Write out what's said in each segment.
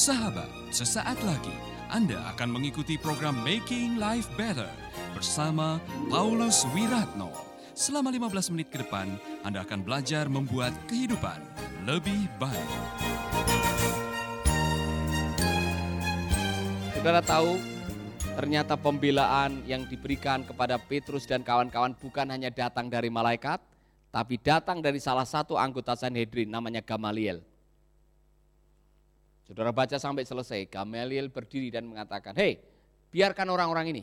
Sahabat, sesaat lagi Anda akan mengikuti program Making Life Better bersama Paulus Wiratno. Selama 15 menit ke depan, Anda akan belajar membuat kehidupan lebih baik. Saudara tahu, ternyata pembelaan yang diberikan kepada Petrus dan kawan-kawan bukan hanya datang dari malaikat, tapi datang dari salah satu anggota Sanhedrin namanya Gamaliel. Saudara baca sampai selesai, Gamaliel berdiri dan mengatakan, hei biarkan orang-orang ini.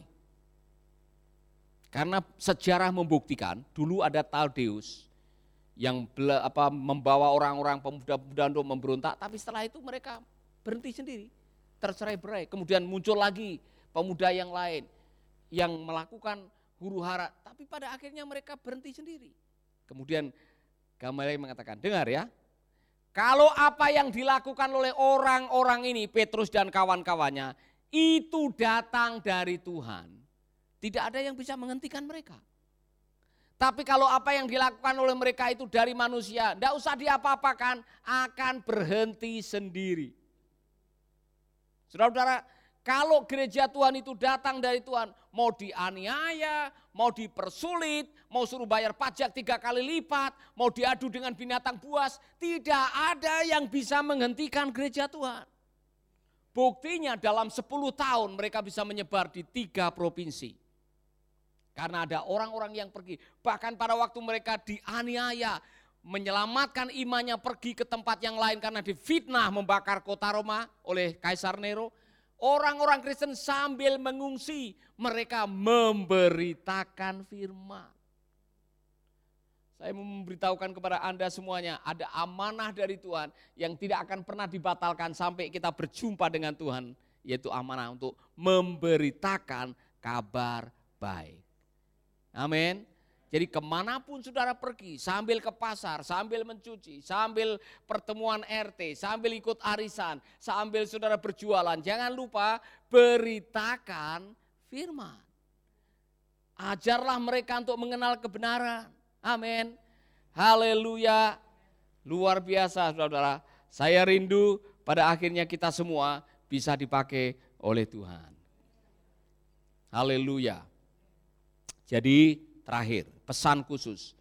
Karena sejarah membuktikan, dulu ada Taldeus yang apa, membawa orang-orang pemuda-pemuda untuk memberontak, tapi setelah itu mereka berhenti sendiri tercerai berai. Kemudian muncul lagi pemuda yang lain yang melakukan huru hara, tapi pada akhirnya mereka berhenti sendiri. Kemudian Gamaliel mengatakan, dengar ya, kalau apa yang dilakukan oleh orang-orang ini, Petrus dan kawan-kawannya, itu datang dari Tuhan. Tidak ada yang bisa menghentikan mereka. Tapi kalau apa yang dilakukan oleh mereka itu dari manusia, tidak usah diapa-apakan, akan berhenti sendiri. Saudara-saudara, kalau gereja Tuhan itu datang dari Tuhan, mau dianiaya, mau dipersulit, mau suruh bayar pajak tiga kali lipat, mau diadu dengan binatang buas, tidak ada yang bisa menghentikan gereja Tuhan. Buktinya dalam 10 tahun mereka bisa menyebar di tiga provinsi. Karena ada orang-orang yang pergi, bahkan pada waktu mereka dianiaya, menyelamatkan imannya pergi ke tempat yang lain karena difitnah membakar kota Roma oleh Kaisar Nero. Orang-orang Kristen sambil mengungsi, mereka memberitakan firman. Saya memberitahukan kepada Anda semuanya, ada amanah dari Tuhan yang tidak akan pernah dibatalkan sampai kita berjumpa dengan Tuhan, yaitu amanah untuk memberitakan kabar baik. Amin. Jadi ke mana pun saudara pergi, sambil ke pasar, sambil mencuci, sambil pertemuan RT, sambil ikut arisan, sambil saudara berjualan, jangan lupa beritakan firman. Ajarlah mereka untuk mengenal kebenaran. Amin. Haleluya. Luar biasa saudara. Saya rindu pada akhirnya kita semua bisa dipakai oleh Tuhan. Haleluya. Jadi terakhir, pesan khusus.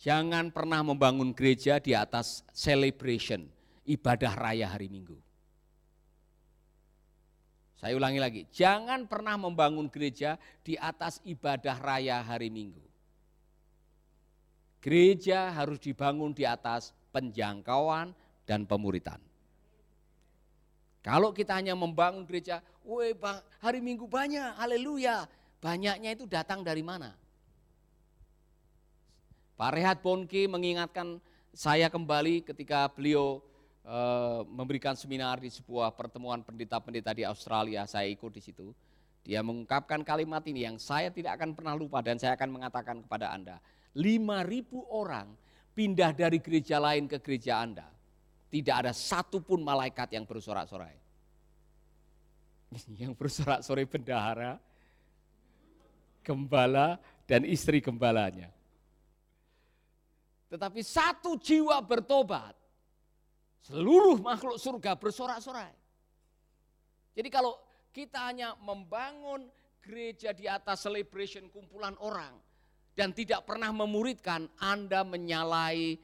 Jangan pernah membangun gereja di atas celebration, ibadah raya hari Minggu. Saya ulangi lagi, jangan pernah membangun gereja di atas ibadah raya hari Minggu. Gereja harus dibangun di atas penjangkauan dan pemuritan. Kalau kita hanya membangun gereja, woi hari Minggu banyak, haleluya. Banyaknya itu datang dari mana? Pak Rehat Bonke mengingatkan saya kembali ketika beliau e, memberikan seminar di sebuah pertemuan pendeta-pendeta di Australia, saya ikut di situ. Dia mengungkapkan kalimat ini yang saya tidak akan pernah lupa dan saya akan mengatakan kepada Anda. 5.000 orang pindah dari gereja lain ke gereja Anda. Tidak ada satupun malaikat yang bersorak-sorai. Yang bersorak-sorai bendahara, gembala, dan istri gembalanya. Tetapi satu jiwa bertobat, seluruh makhluk surga bersorak-sorai. Jadi kalau kita hanya membangun gereja di atas celebration kumpulan orang dan tidak pernah memuridkan, Anda menyalahi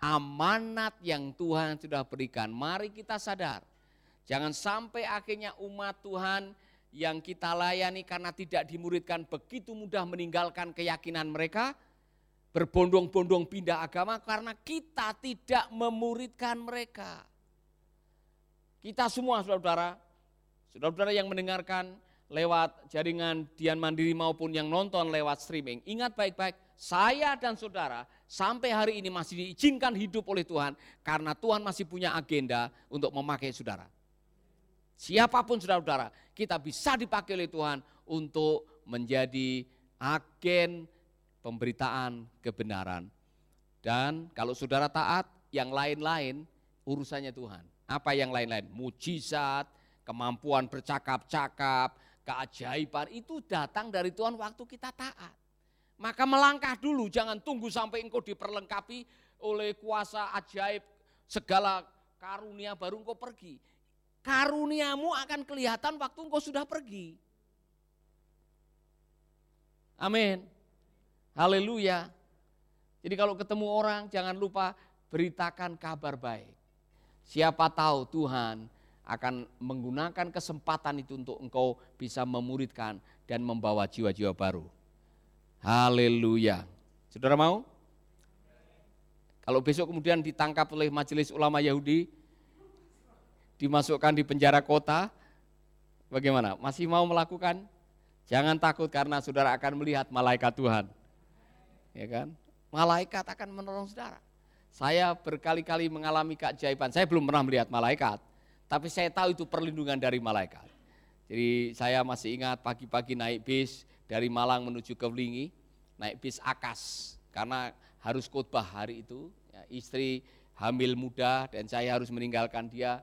amanat yang Tuhan sudah berikan. Mari kita sadar, jangan sampai akhirnya umat Tuhan yang kita layani karena tidak dimuridkan begitu mudah meninggalkan keyakinan mereka, berbondong-bondong pindah agama karena kita tidak memuridkan mereka. Kita semua saudara-saudara, saudara-saudara yang mendengarkan lewat jaringan Dian Mandiri maupun yang nonton lewat streaming, ingat baik-baik, saya dan saudara sampai hari ini masih diizinkan hidup oleh Tuhan karena Tuhan masih punya agenda untuk memakai saudara. Siapa pun saudara-saudara, kita bisa dipakai oleh Tuhan untuk menjadi agen pemberitaan kebenaran. Dan kalau saudara taat, yang lain-lain urusannya Tuhan. Apa yang lain-lain? Mujizat, kemampuan bercakap-cakap, keajaiban itu datang dari Tuhan waktu kita taat. Maka melangkah dulu, jangan tunggu sampai engkau diperlengkapi oleh kuasa ajaib, segala karunia baru engkau pergi. Karuniamu akan kelihatan waktu engkau sudah pergi. Amin. Haleluya. Jadi kalau ketemu orang jangan lupa beritakan kabar baik. Siapa tahu Tuhan akan menggunakan kesempatan itu untuk engkau bisa memuridkan dan membawa jiwa-jiwa baru. Haleluya. Saudara mau? Kalau besok kemudian ditangkap oleh majelis ulama Yahudi, dimasukkan di penjara kota, bagaimana? Masih mau melakukan? Jangan takut karena saudara akan melihat malaikat Tuhan. Ya kan? Malaikat akan menolong saudara. Saya berkali-kali mengalami keajaiban. Saya belum pernah melihat malaikat, tapi saya tahu itu perlindungan dari malaikat. Jadi saya masih ingat pagi-pagi naik bis dari Malang menuju ke Wlingi, naik bis Akas karena harus khotbah hari itu, ya, istri hamil muda dan saya harus meninggalkan dia.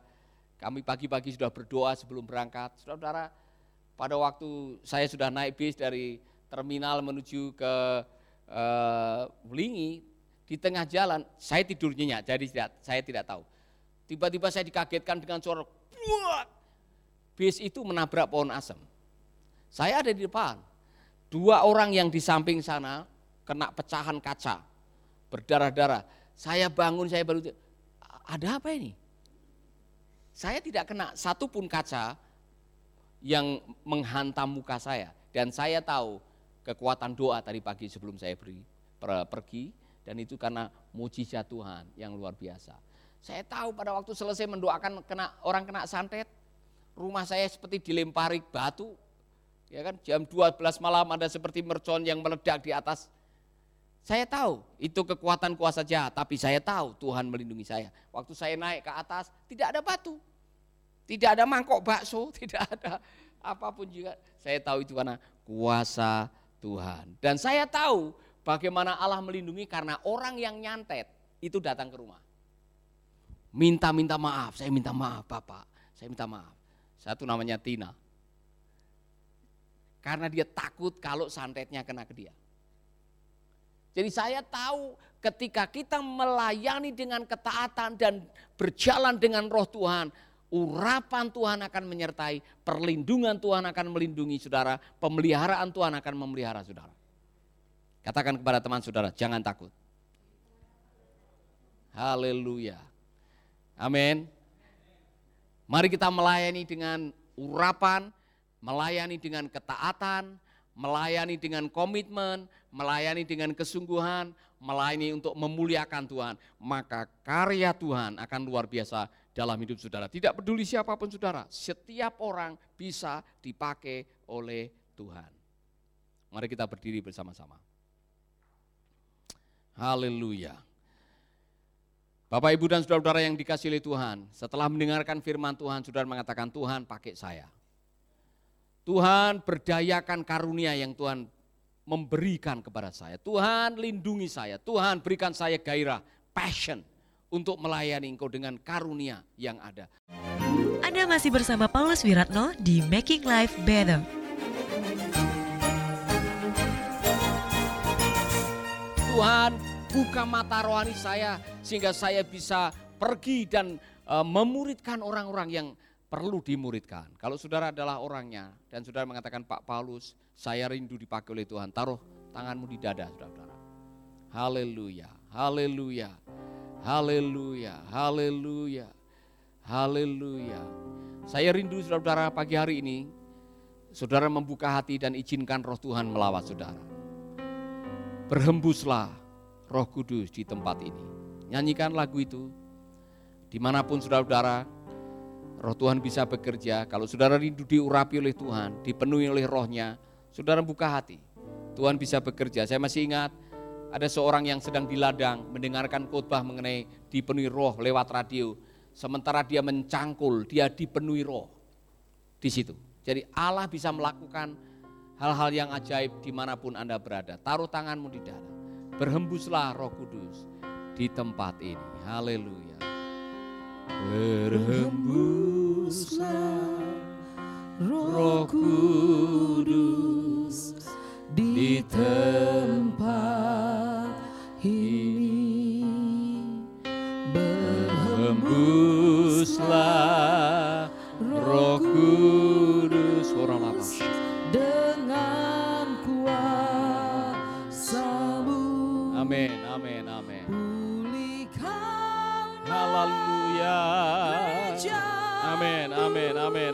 Kami pagi-pagi sudah berdoa sebelum berangkat. Saudara-saudara, pada waktu saya sudah naik bis dari terminal menuju ke uh, di tengah jalan saya tidur nyenyak, jadi tidak, saya tidak tahu. Tiba-tiba saya dikagetkan dengan suara buat. Bis itu menabrak pohon asem. Saya ada di depan. Dua orang yang di samping sana kena pecahan kaca berdarah-darah. Saya bangun, saya baru, ada apa ini? Saya tidak kena satu pun kaca yang menghantam muka saya. Dan saya tahu kekuatan doa tadi pagi sebelum saya pergi, pergi dan itu karena mujizat Tuhan yang luar biasa. Saya tahu pada waktu selesai mendoakan kena orang kena santet, rumah saya seperti dilempari batu. Ya kan, jam 12 malam ada seperti mercon yang meledak di atas saya tahu itu kekuatan kuasa jahat, tapi saya tahu Tuhan melindungi saya. Waktu saya naik ke atas, tidak ada batu. Tidak ada mangkok bakso, tidak ada apa pun juga. Saya tahu itu karena kuasa Tuhan. Dan saya tahu bagaimana Allah melindungi karena orang yang nyantet itu datang ke rumah. Minta-minta maaf, saya minta maaf Bapak, saya minta maaf. Satu namanya Tina. Karena dia takut kalau santetnya kena ke dia. Jadi saya tahu ketika kita melayani dengan ketaatan dan berjalan dengan roh Tuhan, urapan Tuhan akan menyertai, perlindungan Tuhan akan melindungi saudara, pemeliharaan Tuhan akan memelihara saudara. Katakan kepada teman saudara, jangan takut. Haleluya. Amin. Mari kita melayani dengan urapan, melayani dengan ketaatan, melayani dengan komitmen, melayani dengan kesungguhan, melayani untuk memuliakan Tuhan, maka karya Tuhan akan luar biasa dalam hidup saudara. Tidak peduli siapa pun saudara, setiap orang bisa dipakai oleh Tuhan. Mari kita berdiri bersama-sama. Haleluya. Bapak, Ibu, dan saudara-saudara yang dikasih oleh Tuhan, setelah mendengarkan firman Tuhan, saudara mengatakan, Tuhan pakai saya. Tuhan berdayakan karunia yang Tuhan memberikan kepada saya. Tuhan lindungi saya, Tuhan berikan saya gairah, passion untuk melayani engkau dengan karunia yang ada. Anda masih bersama Paulus Wiratno di Making Life Better. Tuhan buka mata rohani saya sehingga saya bisa pergi dan uh, memuridkan orang-orang yang perlu dimuridkan. Kalau saudara adalah orangnya dan saudara mengatakan Pak Paulus, saya rindu dipakai oleh Tuhan, taruh tanganmu di dada saudara-saudara. Haleluya, haleluya, haleluya, haleluya, haleluya. Saya rindu saudara-saudara pagi hari ini, saudara membuka hati dan izinkan roh Tuhan melawat saudara. Berhembuslah roh kudus di tempat ini. Nyanyikan lagu itu, di mana pun saudara-saudara, roh Tuhan bisa bekerja. Kalau saudara rindu diurapi oleh Tuhan, dipenuhi oleh rohnya, saudara buka hati. Tuhan bisa bekerja. Saya masih ingat ada seorang yang sedang di ladang mendengarkan khotbah mengenai dipenuhi roh lewat radio. Sementara dia mencangkul, dia dipenuhi roh di situ. Jadi Allah bisa melakukan hal-hal yang ajaib di mana pun Anda berada. Taruh tanganmu di dada. Berhembuslah roh kudus di tempat ini. Haleluya. Berhembuslah roh kudus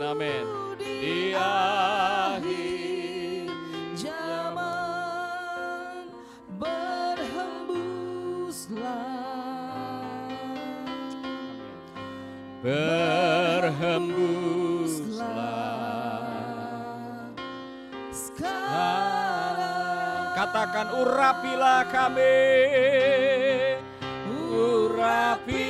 amin. Di akhir zaman berhembuslah berhembuslah. sekarang Katakan urapilah kami. Urapilah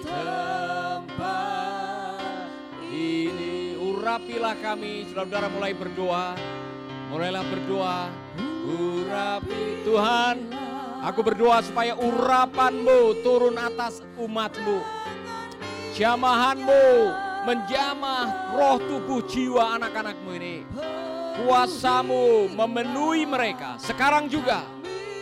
tempat ini. Urapilah kami, saudara-saudara mulai berdoa. Mulailah berdoa. Urapi Tuhan, aku berdoa supaya urapanmu turun atas umatmu. Jamahanmu menjamah roh tubuh jiwa anak-anakmu ini. Kuasamu memenuhi mereka sekarang juga.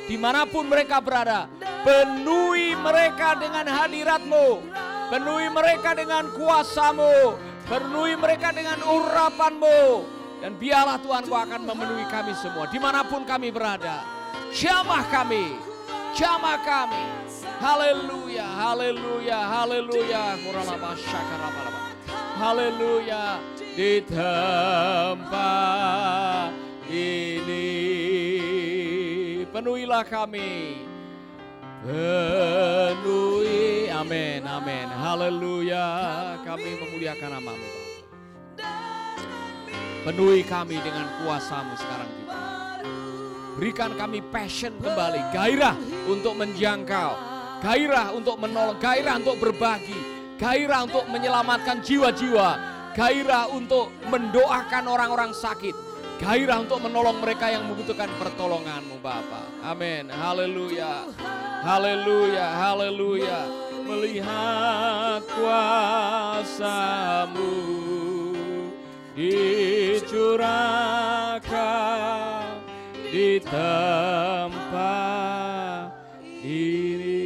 Di mana pun mereka berada, penuhi mereka dengan hadiratmu. Penuhi mereka dengan kuasamu. Penuhi mereka dengan urapanmu. Dan biarlah Tuhan kau akan memenuhi kami semua. Di mana pun kami berada. Jamah kami. Jamah kami. Haleluya, haleluya, haleluya. Haleluya. Di tempat ini. Penuhilah kami. Penuhi. Amin, amin. Haleluya. Kami memuliakan namamu. Penuhi kami dengan kuasamu sekarang juga. Berikan kami passion kembali, gairah untuk menjangkau, gairah untuk menolong, gairah untuk berbagi, gairah untuk menyelamatkan jiwa-jiwa, gairah untuk mendoakan orang-orang sakit, gairah untuk menolong mereka yang membutuhkan pertolonganmu Bapa. Amin. Haleluya. Haleluya. Haleluya. Melihat kuasamu dicurahkan di tempat ini.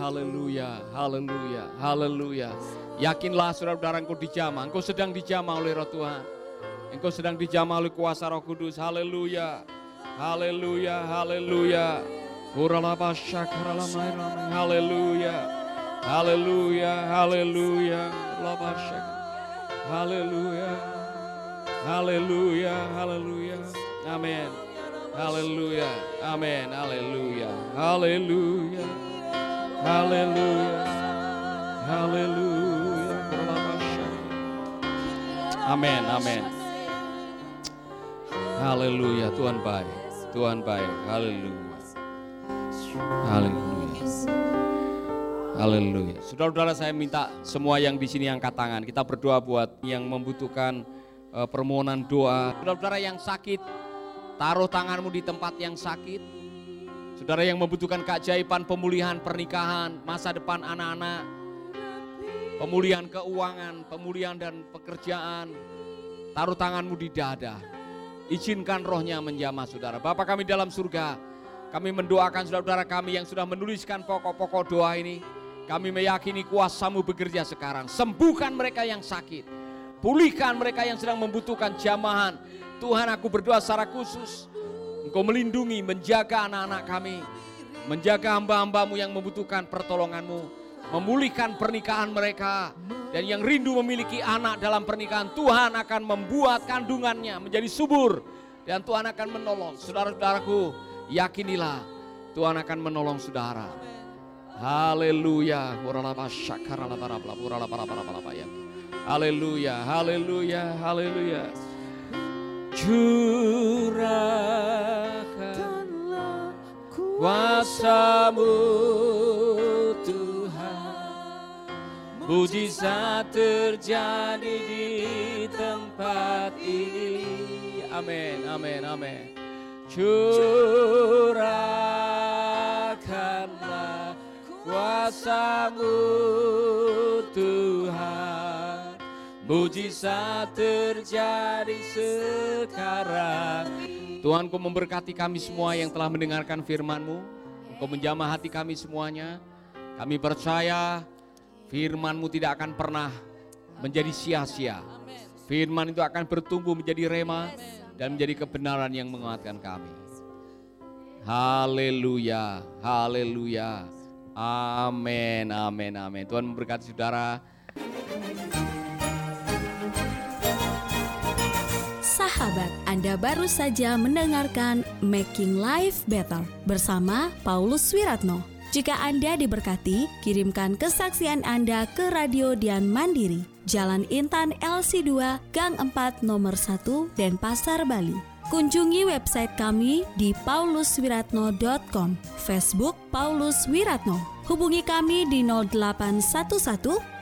Haleluya, haleluya, haleluya. Yakinlah saudara-saudara engkau dijamah, engkau sedang dijamah oleh roh Tuhan. Engkau sedang dijamah oleh kuasa roh kudus, haleluya. Haleluya, haleluya. Haleluya. Uralaba syak- Haleluya. Haleluya, haleluya. Amin. Haleluya. Amin. Haleluya. Haleluya. Haleluya. Haleluya. Amin. Amin. Haleluya. Tuhan baik. Tuhan baik. Haleluya. Haleluya. Haleluya. Saudara-saudara saya minta semua yang di sini angkat tangan. Kita berdoa buat yang membutuhkan eh, permohonan doa. Saudara-saudara yang sakit, taruh tanganmu di tempat yang sakit. Saudara yang membutuhkan keajaiban pemulihan pernikahan, masa depan anak-anak, pemulihan keuangan, pemulihan dan pekerjaan. Taruh tanganmu di dada. Izinkan rohnya menjamah saudara. Bapak kami dalam surga, kami mendoakan saudara-saudara kami yang sudah menuliskan pokok-pokok doa ini. Kami meyakini kuasamu bekerja sekarang. Sembuhkan mereka yang sakit. Pulihkan mereka yang sedang membutuhkan jamahan. Tuhan aku berdoa secara khusus. Engkau melindungi, menjaga anak-anak kami. Menjaga hamba-hambamu yang membutuhkan pertolonganmu. Memulihkan pernikahan mereka. Dan yang rindu memiliki anak dalam pernikahan. Tuhan akan membuat kandungannya menjadi subur. Dan Tuhan akan menolong. Saudara-saudaraku, yakinilah Tuhan akan menolong saudara. Haleluya. Haleluya, haleluya, haleluya. Curahkan kuasamu Tuhan. Mujizat terjadi di tempat ini. Amin, amin, amin. Curahkanlah kuasamu Tuhan. Mujizat terjadi sekarang. Tuhan kau memberkati kami semua yang telah mendengarkan firman-Mu. Kau menjamah hati kami semuanya. Kami percaya firman-Mu tidak akan pernah menjadi sia-sia. Firman itu akan bertumbuh menjadi rema dan menjadi kebenaran yang menguatkan kami. Haleluya, haleluya. Amin, amin, amin. Tuhan memberkati saudara. Sahabat, Anda baru saja mendengarkan Making Life Better bersama Paulus Wiratno. Jika Anda diberkati, kirimkan kesaksian Anda ke Radio Dian Mandiri, Jalan Intan LC2, Gang 4 Nomor 1, Denpasar, Bali. Kunjungi website kami di pauluswiratno.com, Facebook Paulus Wiratno. Hubungi kami di 0811